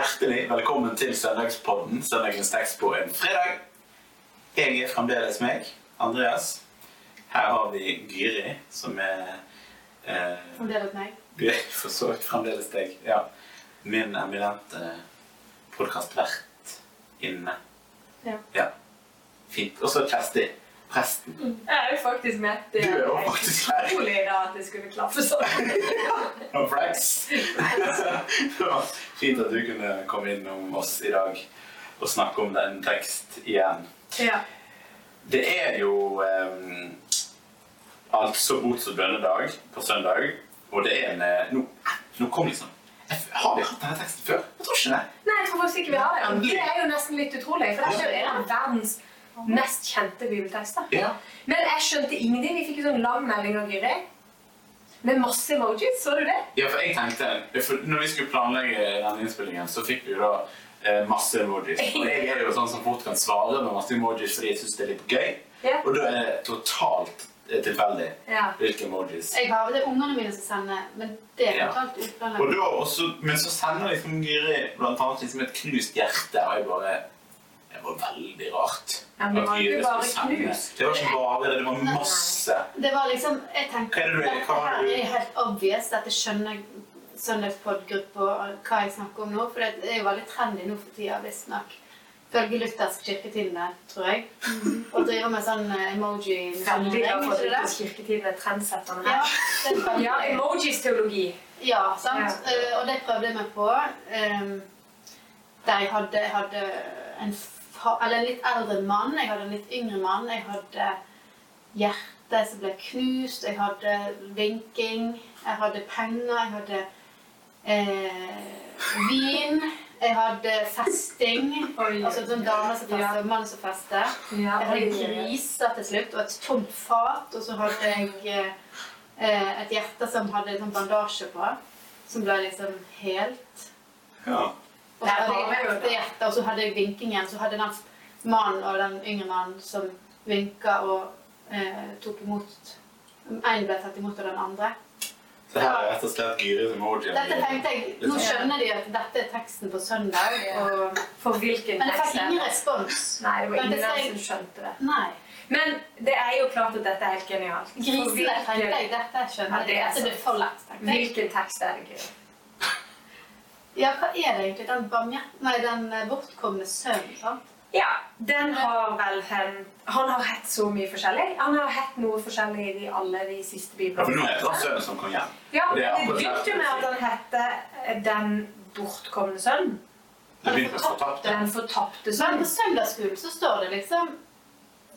Hjertelig velkommen til Søndagspodden, søndagens tekst på en fredag. Jeg er fremdeles meg, Andreas. Her har vi Gyri, som er eh, Fremdeles meg. For så vidt fremdeles deg. Ja. Min eminente podkastvert inne. Ja. Fint. Og så Kjersti, presten. Jeg er jo faktisk med. Det Du er jo faktisk her. utrolig da at det skulle klaffe sånn. Og flex. Fint at du kunne komme innom oss i dag og snakke om den tekst igjen. Ja. Det er jo um, altså bots- og bønnedag på søndag, og det er en eh, Nå, nå kom liksom Har vi hatt denne teksten før? Jeg tror ikke det. Nei, jeg tror faktisk ikke vi har det. Det er jo nesten litt utrolig, for det er jo en av verdens mest kjente bibeltekster. Ja. Men jeg skjønte ingenting. Vi fikk en sånn lang melding av Gyri med masse emojis. Så du det? ja, for jeg tenkte for Når vi skulle planlegge denne innspillingen, så fikk vi jo da eh, masse emojis. Og jeg er jo sånn som fort kan svare med masse emojis fordi jeg syns det er litt gøy. Ja. Og da er det totalt eh, tilfeldig Ja. hvilke emojis. Jeg har det er ungene mine som sender, men det er Ja. totalt Og uplanlagt. da også, men så sender liksom Gyri blant annet liksom et knust hjerte, og jeg bare Det var veldig rart. Ja, men det var ikke Gyri bare knust. Det var ikke bare det, det var masse. Det var liksom Jeg tenkte Hva er det hva har her er helt obvious. Dette skjønner søndagspodgruppa hva jeg snakker om nå. For det er jo veldig trendy nå for tida, visstnok. Følge luthersk kirketidene, tror jeg. Og driver med sånn eh, emoji Veldig glad for det? Luthersk er trendsetterne Ja, her. det er Ja, emojis-teologi. Ja, sant? Ja. Eh, og det prøvde jeg meg på. ehm, der jeg hadde, hadde en, eller en litt eldre mann, jeg hadde en litt yngre mann. Jeg hadde hjerte som ble knust, jeg hadde vinking, jeg hadde penger, jeg hadde eh, vin. Jeg hadde festing. Oi. Altså sånn dame som fester, Ja. mann som fester. Ja, Jeg hadde griser til slutt, og et tomt fat. Og så hadde jeg eh, et hjerte som hadde en sånn bandasje på, som ble liksom helt. Ja. Og så hadde jeg et ekte og så hadde jeg vinkingen. Så hadde den mannen og den yngre mannen som vinka og eh, tok imot En ble tatt imot av den andre. Så her er rett og slett Gyris emoji. Dette tenkte jeg, Nå skjønner de at dette er teksten på søndag. Og, For hvilken men jeg fikk ingen respons. Nei, det var ingen som skjønte det. Nei. Men det er jo klart at dette er helt genialt. Grisene hvilken- tenkte jeg. Dette skjønner Ja, det jeg. er Dette blir for lett. tenkte jeg. Hvilken tekst er det gøy? Ja, hva er det egentlig? Den, barmhjert... Nei, den eh, bortkomne sønnen, sant? Ja, den har vel hen... Han har hett så mye forskjellig. Han har hett noe forskjellig i de, alle de siste Ja, biblene. heter hjem. Ja, Det det er begynte jo med at han hette eh, Den bortkomne sønn. Den med. Den fortapte Men sønn. på søndagsskolen så står det liksom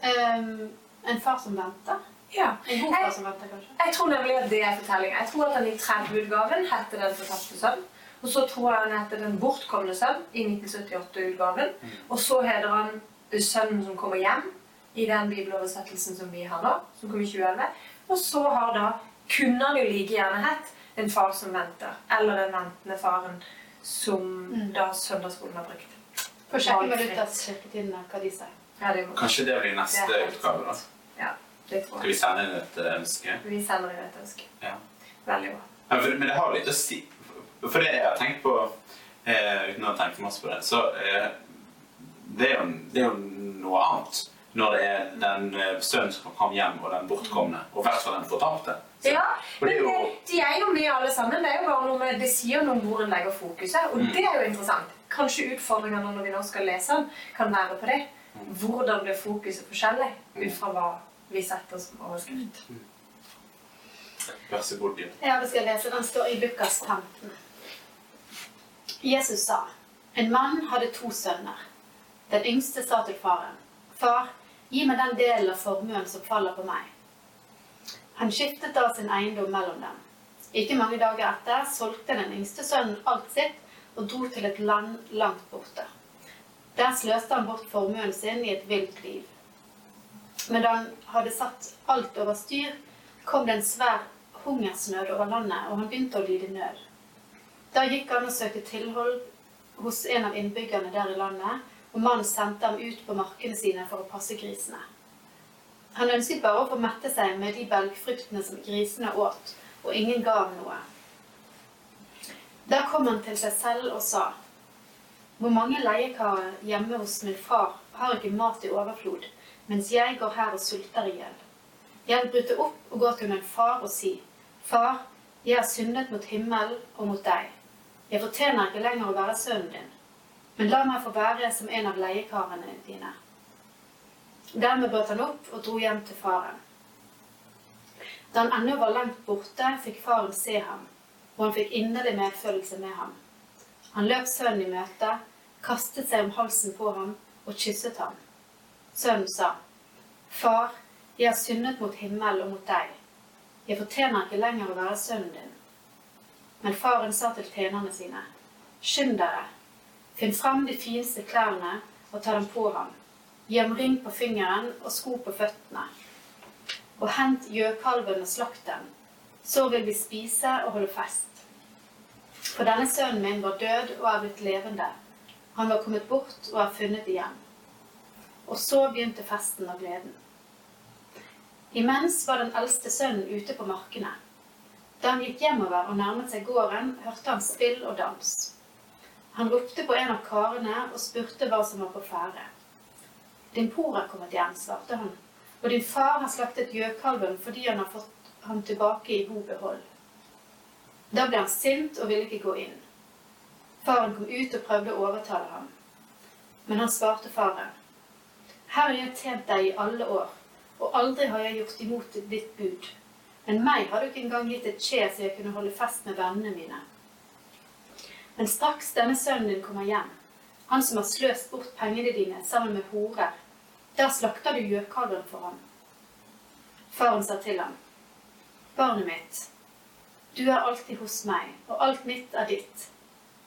um, En far som venter. Ja. En god far som venter, kanskje. Jeg tror nemlig at det er fortellinga. Jeg tror at den i tredje utgaven hette Den fortapte sønn. Og så tror jeg han heter Den bortkomne sønn i 1978-utgaven. Og så heter han Sønnen som kommer hjem i den bibeloversettelsen som vi har nå, som kom i 2011. Og så har da kunne han jo like gjerne hett En far som venter, eller Den ventende faren, som Mm. da søndagsskolen har brukt. Får sjekke med. Luthers kirketidene hva de sier. Ja, det må Kanskje det blir neste Det utgave, da. Ja, det tror jeg. Skal vi sende inn et eh, ønske? Vi sender inn et ønske. Ja. Veldig bra. Men det har litt å si For det jeg har tenkt på, eh, uten å tenke masse på det, så eh, det, er jo, det er jo noe annet når det er den eh, sønnen som kom hjem, og den bortkomne. Og i hvert fall den fortapte. Ja, men det jo, det, de er jo med alle sammen. Det er jo bare noe med, det sier noe om hvor en legger fokuset, og Mm. det er jo interessant. Kanskje utfordringene når vi nå skal lese den, kan være på det. Hvordan blir fokuset forskjellig ut fra hva vi setter som overskrift. Vær så god, Gud. Ja, vi skal lese. Den står i Lukas 15. Jesus sa, en mann hadde to sønner. Den yngste sa til faren, Far, gi meg den delen av formuen som faller på meg. Han skiftet da sin eiendom mellom dem. Ikke mange dager etter solgte den yngste sønnen alt sitt og dro til et land langt borte. Der sløste han bort formuen sin i et vilt liv. Men da han hadde satt alt over styr, kom det en svær hungersnød over landet, og han begynte å lide nød. Da gikk han og søkte tilhold hos en av innbyggerne der i landet, og mannen sendte ham ut på markene sine for å passe grisene. Han ønsket bare å få mette seg med de belgfruktene som grisene åt, og ingen ga ham noe. Da kom han til seg selv og sa, Hvor mange leiekarer hjemme hos min far har ikke mat i overflod, mens jeg går her og sulter i hjel. Jeg vil bryte opp og gå til min far og si, Far, jeg har syndet mot himmelen og mot deg. Jeg fortjener ikke lenger å være sønnen din, men la meg få være som en av leiekarene dine. Dermed brøt han opp og dro hjem til faren. Da han ennå var langt borte, fikk faren se ham, og han fikk inderlig medfølelse med ham. Han løp sønnen i møte, kastet seg om halsen på ham og kysset ham. Sønnen sa, Far, jeg har syndet mot himmel og mot deg. Jeg fortjener ikke lenger å være sønnen din. Men faren sa til tjenerne sine, Skynd dere, finn fram de fineste klærne og ta dem på ham. Gi ham ring på fingeren og sko på føttene. Og hent gjøkalven og slakt den. Så vil vi spise og holde fest. For denne sønnen min var død og er blitt levende. Han var kommet bort og er funnet igjen. Og så begynte festen og gleden. Imens var den eldste sønnen ute på markene. Da han gikk hjemover og nærmet seg gården, hørte han spill og dans. Han ropte på en av karene og spurte hva som var på ferde. Din bror er kommet igjen, svarte han, og din far har slaktet gjøkalven fordi han har fått ham tilbake i god behold. Da ble han sint og ville ikke gå inn. Faren kom ut og prøvde å overtale ham. Men han svarte faren, Her har jeg tjent deg i alle år, og aldri har jeg gjort imot ditt bud. Men meg har du ikke engang gitt et skje så jeg kunne holde fest med vennene mine. Men straks denne sønnen din kommer hjem, han som har sløst bort pengene dine sammen med horer, der slakter du gjøkalven for ham. Faren sa til ham, Barnet mitt, du er alltid hos meg, og alt mitt er ditt.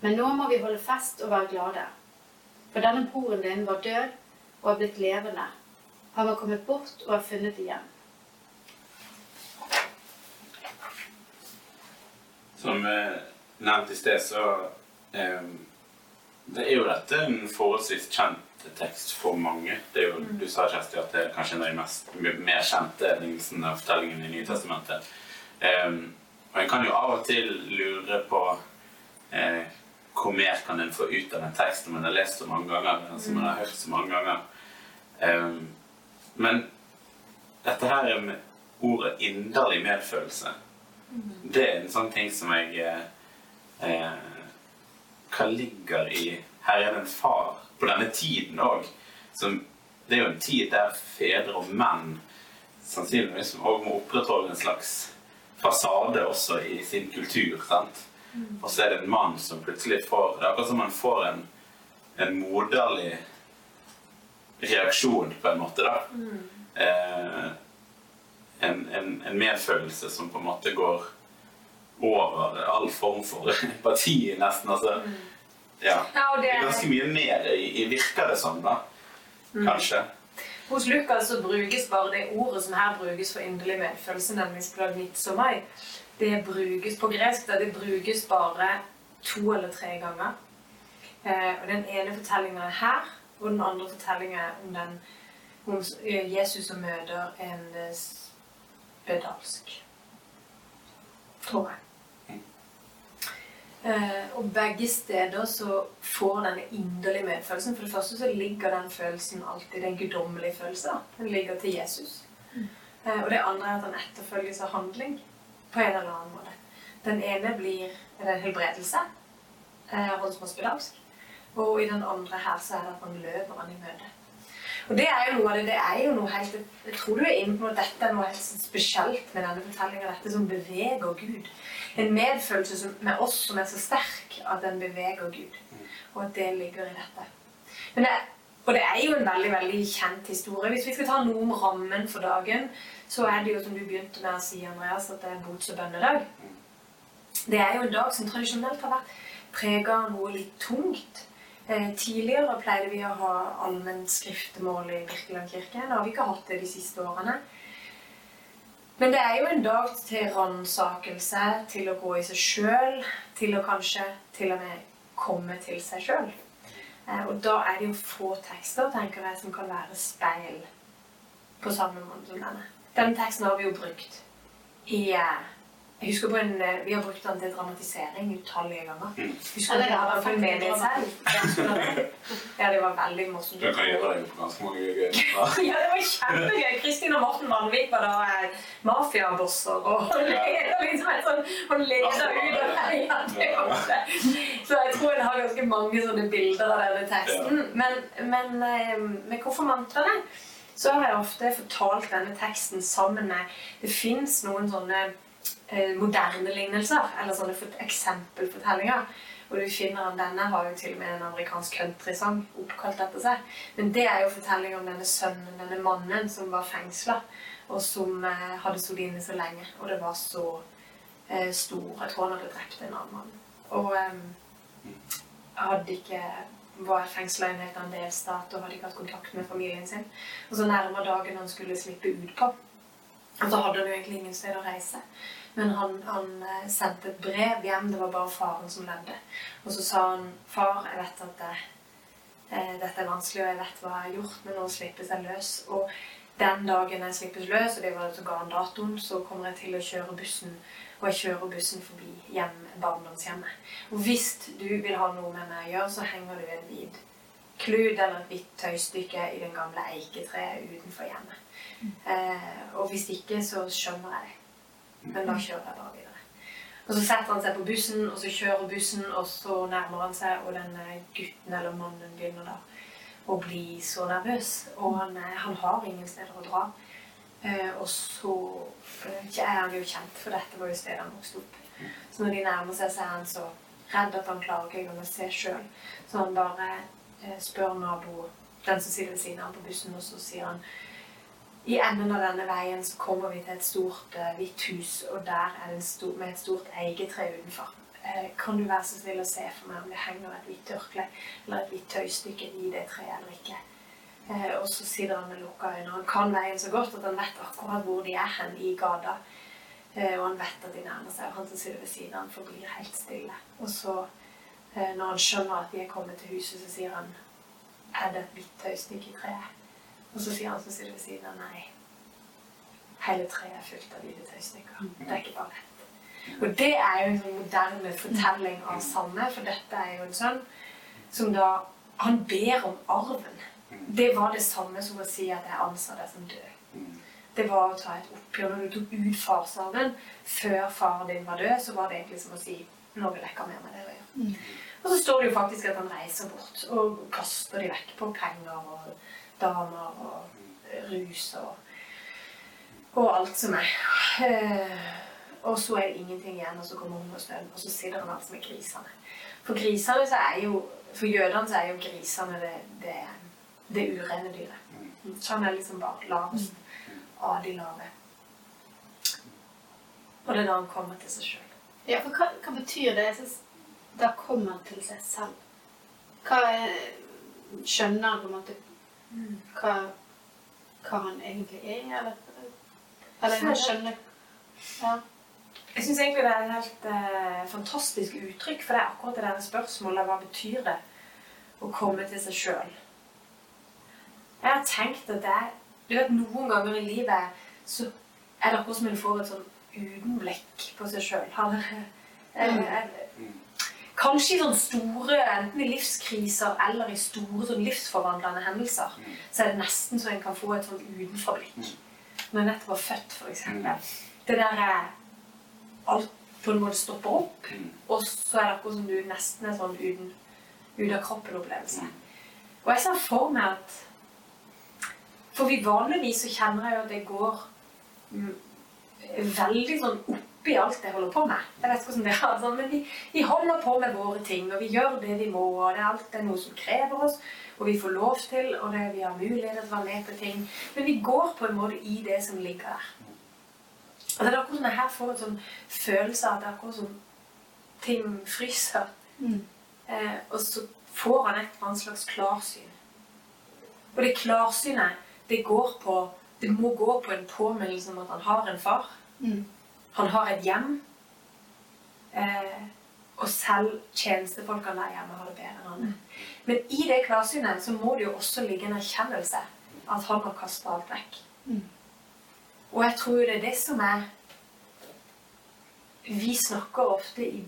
Men nå må vi holde fest og være glade. For denne broren din var død og er blitt levende. Han var kommet bort og er funnet igjen. Som eh, nevnt i sted, så eh, Det er jo dette en forholdsvis kjent tekst for mange. Det er jo, Du sa, Kjersti, at det er kanskje en av de mest, mer kjente lignelsene og fortellingene i Nytestamentet. Um, og en kan jo av og til lure på uh, hvor mer kan en få ut av den teksten man har lest så mange ganger, eller som man har hørt så mange ganger. Um, men dette her med ordet 'inderlig medfølelse' Det er en sånn ting som jeg eh, eh, Hva ligger i Her er det en far på denne tiden òg. Det er jo en tid der fedre og menn sannsynligvis òg må opprettholde en slags fasade også i sin kultur. sant? Og så er det en mann som plutselig får Det er akkurat som man får en, en moderlig reaksjon, på en måte. da. Eh, en, en, en medfølelse som på en måte går over all form for empati, nesten. altså. Ja. Ja, Det er ganske mye mer i, i virker det som, da. Kanskje. Hos Lukas så brukes bare det ordet som her brukes for inderlig medfølelse, nemlig splagnitsomai. Det brukes på gresk da det brukes bare to eller tre ganger. Eh, og Den ene fortellingen er her, og den andre fortellingen er om, den, om Jesus som møter en eh, spedalsk. Tror jeg. Uh, og begge steder så får denne inderlige medfølelsen For det første så ligger den følelsen alltid, den guddommelige følelsen. Den ligger til Jesus. Eh, og det andre er at den etterfølges av handling på en eller annen måte. Den ene blir en helbredelse, Uh, han som er spedalsk. Og i den andre her så er det at man løper han i møte. Og det er jo noe av det, det er jo noe helt, Jeg tror du er inne på at dette er noe helt spesielt med denne fortellinga. Dette som beveger Gud. En medfølelse som, med oss som er så sterk at den beveger Gud. Og at det ligger i dette. Men det, og det er jo en veldig veldig kjent historie. Hvis vi skal ta noe om rammen for dagen, så er det jo som du begynte med å si, Andreas, at det er bots- og bønnedag. Det er jo en dag som tradisjonelt har vært prega av noe litt tungt. Eh, tidligere pleide vi å ha anvendt skriftemål i Birkeland kirke. Det har vi ikke hatt det de siste årene. Men det er jo en dag til ransakelse, til å gå i seg sjøl, til å kanskje til og med komme til seg sjøl. Eh, og da er det jo få tekster tenker jeg, som kan være speil på samme måte som denne. Denne teksten har vi jo brukt i eh, Jeg husker på en, eh, Vi har brukt den til dramatisering utallige ganger. Mm. Husker Ja, du det det var jeg på en faktisk menighet selv? Ja, det? Var veldig morsomt. Du kan gjøre deg på ganske mange gøy. Ja, det var kjempegøy. Kristin og Morten Vanvik var da eh, mafiabosser og leder liksom et sånn Hun leder ut og ja, det var det. Så jeg tror jeg har ganske mange sånne bilder av denne teksten. Men, men eh, med konfirmantene så har jeg ofte fortalt denne teksten sammen med Det fins noen sånne moderne lignelser, eller sånne for- eksempelfortellinger. Og du finner at denne har jo til og med en amerikansk countrysang oppkalt etter seg. Men det er jo fortelling om denne sønnen, denne mannen som var fengsla, og som eh, hadde sittet inne så lenge. Og det var så eh, stor Jeg tror han hadde drept en annen mann. Og eh, hadde ikke var fengsla i en helt annen delstat og hadde ikke hatt kontakt med familien sin. Og så nærmer dagen han skulle slippe ut på. Og så hadde han jo egentlig ingen sted å reise. Men han, han eh, sendte et brev hjem. Det var bare faren som levde. Og så sa han far, jeg vet at det, eh, dette er vanskelig, og jeg vet hva jeg har gjort, men nå slippes jeg løs. Og den dagen jeg slippes løs, og det var så ga han datoen, så kommer jeg til å kjøre bussen. Og jeg kjører bussen forbi hjem, barndomshjemmet. Og hvis du vil ha noe med meg å gjøre, så henger du en hvit klud eller et hvitt tøystykke i den gamle eiketreet utenfor hjemmet. Eh, og hvis ikke, så skjønner jeg det. Men da kjører jeg bare videre. Og så setter han seg på bussen, og så kjører bussen, og så nærmer han seg, og denne gutten eller mannen begynner da å bli så nervøs. Og han, eh, han har ingen steder å dra. Eh, og så eh, er han jo kjent, for dette var jo stedet han vokste opp. Så når de nærmer seg, så er han så redd at han klarer ikke engang å se sjøl. Så han bare eh, spør nabo, den som sitter ved siden av ham på bussen, og så sier han i enden av denne veien så kommer vi til et stort uh, hvitt hus, og der er det stor, med et stort eigetre utenfor. Uh, kan du være så snill å se for meg om det henger et hvitt tørkle eller et hvitt tøystykke i det treet eller ikke? Uh, og så sitter han med lukka øyne. Han kan veien så godt at han vet akkurat hvor de er hen i gata. Og han vet at de nærmer seg, og han som sitter ved siden av han forblir helt stille. Og så, når han skjønner at de er kommet til huset, så sier han Er det et hvitt tøystykke i treet? Og så sier han som sitter ved siden av nei. Hele treet er fullt av hvite tøystykker. Det er ikke bare ett. Og det er jo en sånn moderne fortelling av samme, for dette er jo en sønn som da Han ber om arven. Det var det samme som å si at jeg anser deg som død. Det var å ta et oppgjør. Når du tok ut farsarven før faren din var død, så var det egentlig som å si nå vil jeg ikke ha mer med det å gjøre. Og så står det jo faktisk at han reiser bort og kaster de vekk på penger og damer og rus og, og alt som er. Eh, og så er det ingenting igjen, og så kommer hungersnøden, og så sitter han altså med grisene. For grisene så er jo, for jødene så er jo grisene det, det, det urene dyret. Så han er liksom bare lavest av de lave. Og det er da han kommer til seg sjøl. Ja, for hva, hva betyr det? Jeg da kommer han til seg selv. Hva er, Skjønner han på en måte hva, hva han egentlig er, eller? Eller han skjønner Ja. Jeg syns egentlig det er et helt eh, fantastisk uttrykk, for det er akkurat det der spørsmålet hva betyr det å komme til seg sjøl. Jeg har tenkt at det Du vet, noen ganger i livet så er det akkurat som en får et sånn utenblikk på seg sjøl. Kanskje i sånne store, enten i livskriser eller i store sånn livsforvandlende hendelser, så er det nesten så en kan få et sånn utenforblikk. Når en nettopp var født, f.eks. Det der er alt på en måte stopper opp, og så er det akkurat som du nesten er sånn uten, ut av kroppen-opplevelse. Og jeg ser for meg at For vi vanligvis så kjenner jeg jo at det går mm, veldig sånn oppi alt jeg holder på med. Jeg vet ikke hvordan det er, sånn, men vi, vi holder på med våre ting, og vi gjør det vi må, og det er alltid noe som krever oss, og vi får lov til, og det, vi har mulighet til å være med på ting. Men vi går på en måte i det som ligger der. Og det er akkurat som jeg her får en sånn følelse av at det er akkurat som ting fryser. Mm. Eh, og så får han et eller annet slags klarsyn. Og det klarsynet, det går på Det må gå på en påminnelse om at han har en far. Mm. Han har et hjem. Eh, og selv tjenestefolkene der hjemme har det bedre enn han. Men i det klarsynet så må det jo også ligge en erkjennelse at han har kasta alt vekk. Mm. Og jeg tror det er det som er vi snakker ofte i,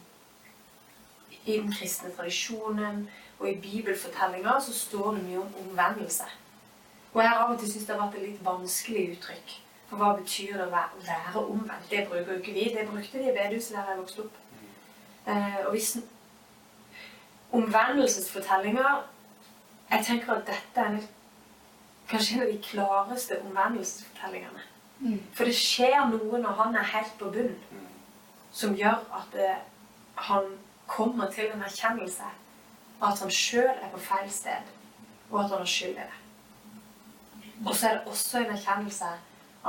i den kristne tradisjonen og i bibelfortellinger så står det mye om omvendelse. Og jeg har av og til syntes det har vært et litt vanskelig uttrykk. For hva betyr det å være, omvendt? Det bruker jo ikke vi. Det brukte de i bedehuset der jeg vokste opp. Eh, og hvis omvendelsesfortellinger Jeg tenker at dette er kanskje en av de klareste omvendelsesfortellingene. Mm. For det skjer noe når han er helt på bunn, som gjør at det, han kommer til en erkjennelse av at han sjøl er på feil sted, og at han har skyld i det. Og så er det også en erkjennelse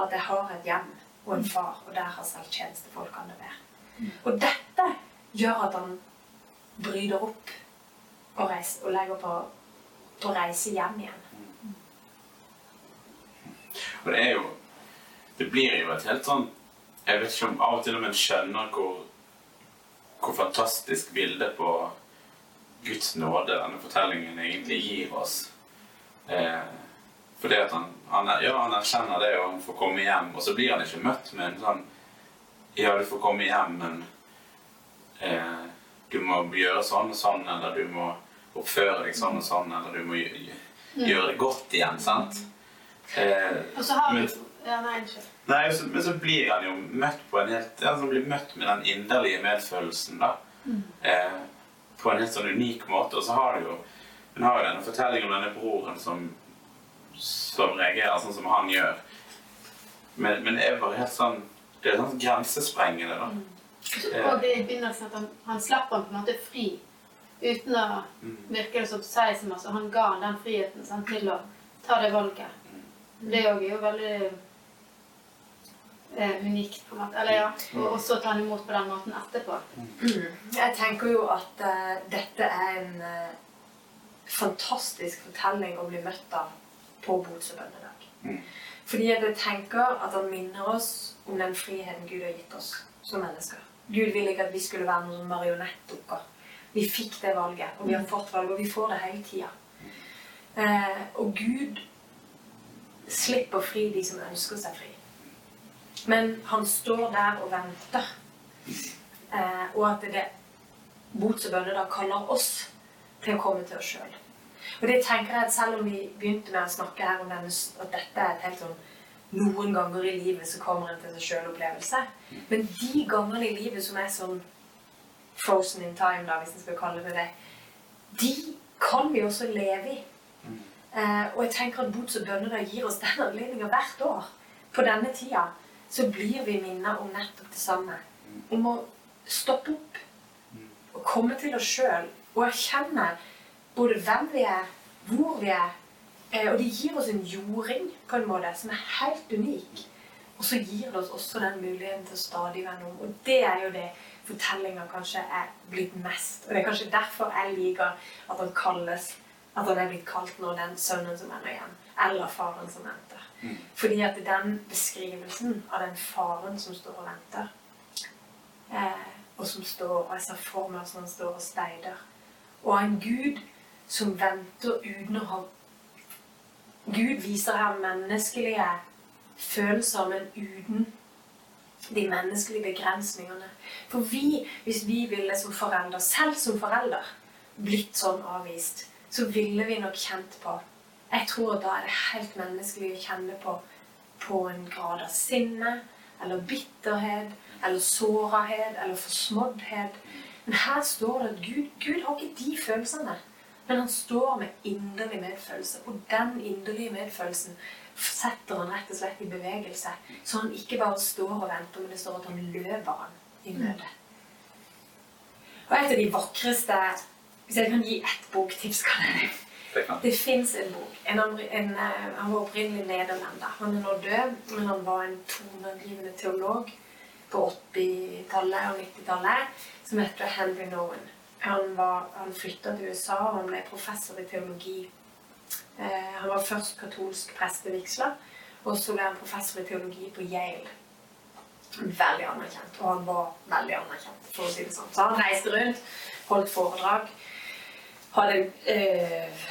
at jeg har et hjem og en far, og der har selv tjenestefolkene det være. Og dette gjør at han bryter opp og, reiser, og legger på å reise hjem igjen. Og det er jo Det blir jo et helt sånn Jeg vet ikke om av og til når man skjønner hvor, hvor fantastisk bilde på Guds nåde denne fortellingen egentlig gir oss. Eh, fordi at han, han, ja, han erkjenner det, og han får komme hjem, og så blir han ikke møtt med en sånn Ja, du får komme hjem, men eh, du må gjøre sånn og sånn, eller du må oppføre deg sånn og sånn, eller du må gjø- gjøre det godt igjen, sant? Eh, Og så har Men- Ja, nei, unnskyld. Nei, så, men så blir han jo møtt på en helt altså Han blir møtt med den inderlige medfølelsen, da. Eh, på en helt sånn unik måte. Og så har du jo Hun har jo denne fortellingen om denne broren som, som reagerer sånn som han gjør. Men, men det er bare helt sånn Det er sånn grensesprengende, da. Og det i begynnelsen at han, han slapp han på en måte fri. Uten å virke det som seg som altså, Han ga han den friheten sant, til å ta det valget. Det òg er jo veldig eh, unikt, på en måte. Eller ja. Og, og så ta han imot på den måten etterpå. Jeg tenker jo at uh, dette er en uh, fantastisk fortelling å bli møtt av på Bots- og bønnedag. Mm. Fordi jeg tenker at han minner oss om den friheten Gud har gitt oss som mennesker. Gud ville ikke at vi skulle være noen marionettdukker. Vi fikk det valget, og vi har fått valget, og vi får det hele tida. Eh, og Gud slipper fri de som ønsker seg fri. Men han står der og venter. Eh, og at det bots og bønnedag kaller oss til å komme til oss sjøl. Og det tenker jeg at selv om vi begynte med å snakke her om denne, at dette er et helt sånn noen ganger i livet så kommer en til seg sjøl-opplevelse. Men de gangene i livet som er sånn frozen in time, da, hvis en skal kalle det det, de kan vi også leve i. Eh, og jeg tenker at bots og bønne da gir oss den anledninga hvert år. På denne tida så blir vi minnet om nettopp det samme. Om å stoppe opp og komme til oss sjøl og erkjenne både hvem vi er, hvor vi er. Eh, og de gir oss en jording på en måte som er helt unik. Og så gir det oss også den muligheten til å stadig vende om. Og det er jo det fortellinga kanskje er blitt mest. Og det er kanskje derfor jeg liker at han kalles at han er blitt kalt nå den sønnen som vender hjem, eller faren som venter. Fordi at den beskrivelsen av den faren som står og venter, eh, og som står og jeg ser for meg som han står og steider, og en Gud som venter uten å ha Gud viser her menneskelige følelser, men uten de menneskelige begrensningene. For vi, hvis vi ville som forelder, selv som forelder, blitt sånn avvist, så ville vi nok kjent på Jeg tror da er det helt menneskelig å kjenne på, på en grad av sinne, eller bitterhet, eller sårhet, eller forsmåddhet. Men her står det at Gud, Gud har ikke de følelsene. Men han står med inderlig medfølelse. Og den inderlige medfølelsen setter han rett og slett i bevegelse. Så han ikke bare står og venter, men det står at han løper han i møte. Og et av de vakreste Hvis jeg kan gi ett boktips, kan jeg det. Det fins en bok. En, en, eh, han var opprinnelig nederlender. Han er nå død, men han var en toneangivende teolog på 80-tallet og 90-tallet som heter Henry Nowen. Han, var, han flytta til USA og han ble professor i teologi. Eh, han var først katolsk prestevigsla, og så ble han professor i teologi på Yale. Veldig anerkjent. Og han var veldig anerkjent, for å si det sånn. Så han reiste rundt, holdt foredrag. Hadde eh,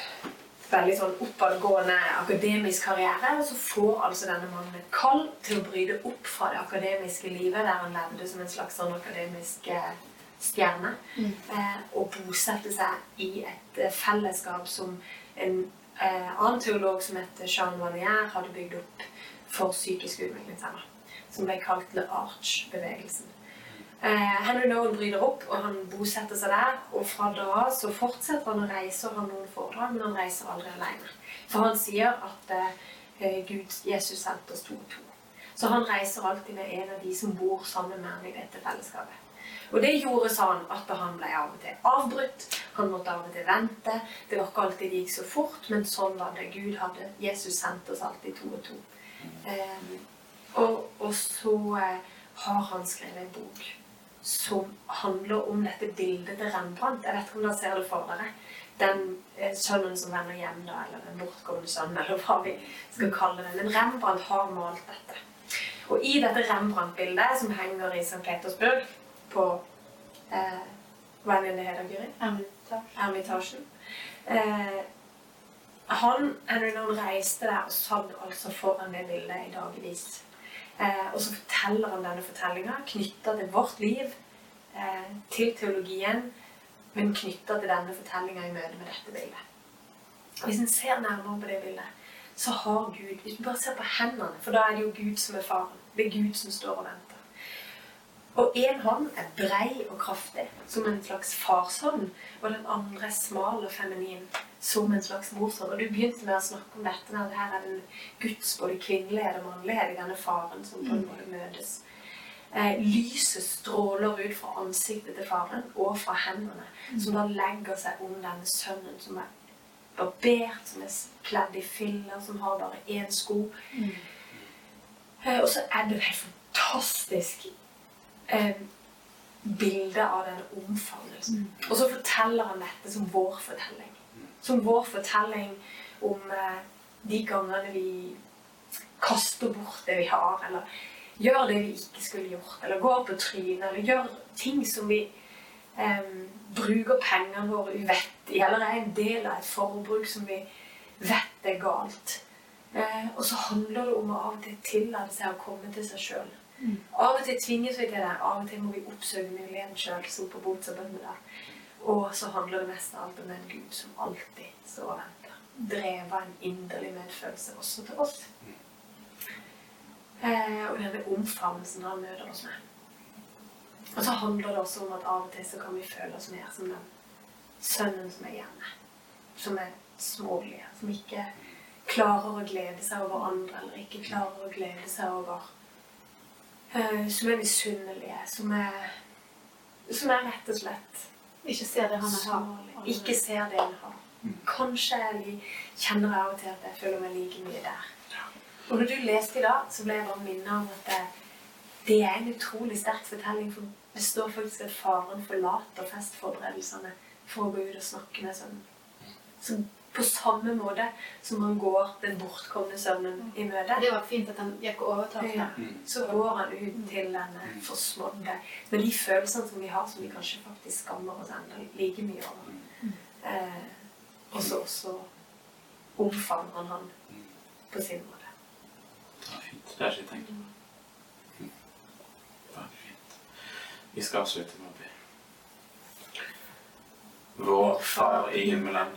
veldig sånn oppadgående akademisk karriere. Og så får altså denne mannen et kall til å bryte opp fra det akademiske livet, der han levde som en slags sånn akademisk eh, stjerne, Mm. eh, og bosette seg i et eh, fellesskap som en eh, annen teolog som heter Jean Vanier, hadde bygd opp for psykisk utviklingshemmede. Som ble kalt Le Arch-bevegelsen. Eh, Henry Nolan bryter opp, og han bosetter seg der. Og fra da så fortsetter han å reise og har noen foredrag, men han reiser aldri alene. For han sier at eh, Gud, Jesus sendte oss to og to. Så han reiser alltid med en av de som bor sammen med ham i dette fellesskapet. Og det gjorde sånn at han ble av og til avbrutt. Han måtte av og til vente. Det var ikke alltid det gikk så fort, men sånn var det. Gud hadde Jesus sendte oss alltid to og to. Eh, og, og så eh, har han skrevet en bok som handler om dette bildet til Rembrandt. Jeg vet ikke om dere ser det for dere. Den eh, sønnen som vender hjem, da, eller den bortgående sønnen, eller hva vi skal kalle det. Men Rembrandt har malt dette. Og i dette Rembrandt-bildet, som henger i St. Petersburg, på eh, Hva er det det heter, Guri? Ermitasjen. Eh, han Henry Nolan reiste der og satt altså foran det bildet i dagevis. Eh, og så forteller han denne fortellinga knytta til vårt liv, eh, til teologien, men knytta til denne fortellinga i møte med dette bildet. Hvis en ser nærmere på det bildet, så har Gud Hvis du bare ser på hendene, for da er det jo Gud som er faren. Det er Gud som står og venter. Og én hånd er brei og kraftig, som en slags farshånd, og den andre er smal og feminin, som en slags morshånd. Og du begynte med å snakke om dette, at her er den Guds både kvinnelighet og mannlighet i denne faren som på en måte møtes. Eh, lyset stråler ut fra ansiktet til faren og fra hendene, som da legger seg om denne sønnen som er barbert, som er kledd i filler, som har bare én sko. Eh, og så er det helt fantastisk eh, bilde av den omfavnelsen. Og så forteller han dette som vår fortelling. Som vår fortelling om eh, de gangene vi kaster bort det vi har, eller gjør det vi ikke skulle gjort, eller går på trynet, eller gjør ting som vi eh, bruker pengene våre uvettig, eller er en del av et forbruk som vi vet er galt. Eh, og så handler det om å av og til tillate seg å komme til seg sjøl. Av og til tvinges vi til det, av og til må vi oppsøke muligheten sjøl, som på botsabønne der. Og så handler det mest av alt om den Gud som alltid står og venter. Drevet av en inderlig medfølelse også til oss. Eh, og denne omfavnelsen han møter oss med. Og så handler det også om at av og til så kan vi føle oss mer som den sønnen som er hjemme. Som er smålig, som ikke klarer å glede seg over andre, eller ikke klarer å glede seg over Som er misunnelige, som er Som er rett og slett Ikke ser det han har. Ikke ser det han har. Kanskje jeg kjenner jeg av og til at jeg føler meg like mye der. Og når du leste i dag, så ble jeg bare minnet om at det, det er en utrolig sterk fortelling. For det står faktisk at faren forlater festforberedelsene for å gå ut og snakke med sønnen. Så på samme måte som han går den bortkomne sønnen i møte, Det var fint at han gikk og overtok ja, så går han ut til denne forsmådde med de følelsene som vi har, som vi kanskje faktisk skammer oss enda like mye over. Eh, og så også omfavner han han på sin måte. Det var fint. Det har jeg ikke tenkt på. Mm. Veldig fint. Vi skal avslutte med å be. Vår Far i himmelen.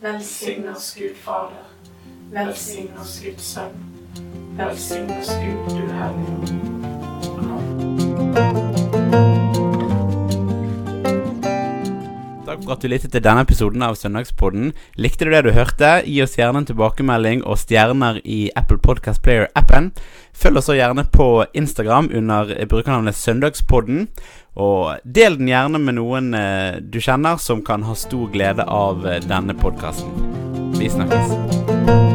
Velsign oss, Gud Fader, velsign oss, Gud Sønn, velsign oss Gud, du Hellige. Takk for at du lyttet til denne episoden av Søndagspodden. Likte du det du hørte? Gi oss gjerne en tilbakemelding og stjerner i Apple Podcast Player-appen. Følg oss gjerne på Instagram under brukernavnet Søndagspodden. Og del den gjerne med noen eh, du kjenner som kan ha stor glede av eh, denne podkasten. Vi snakkes.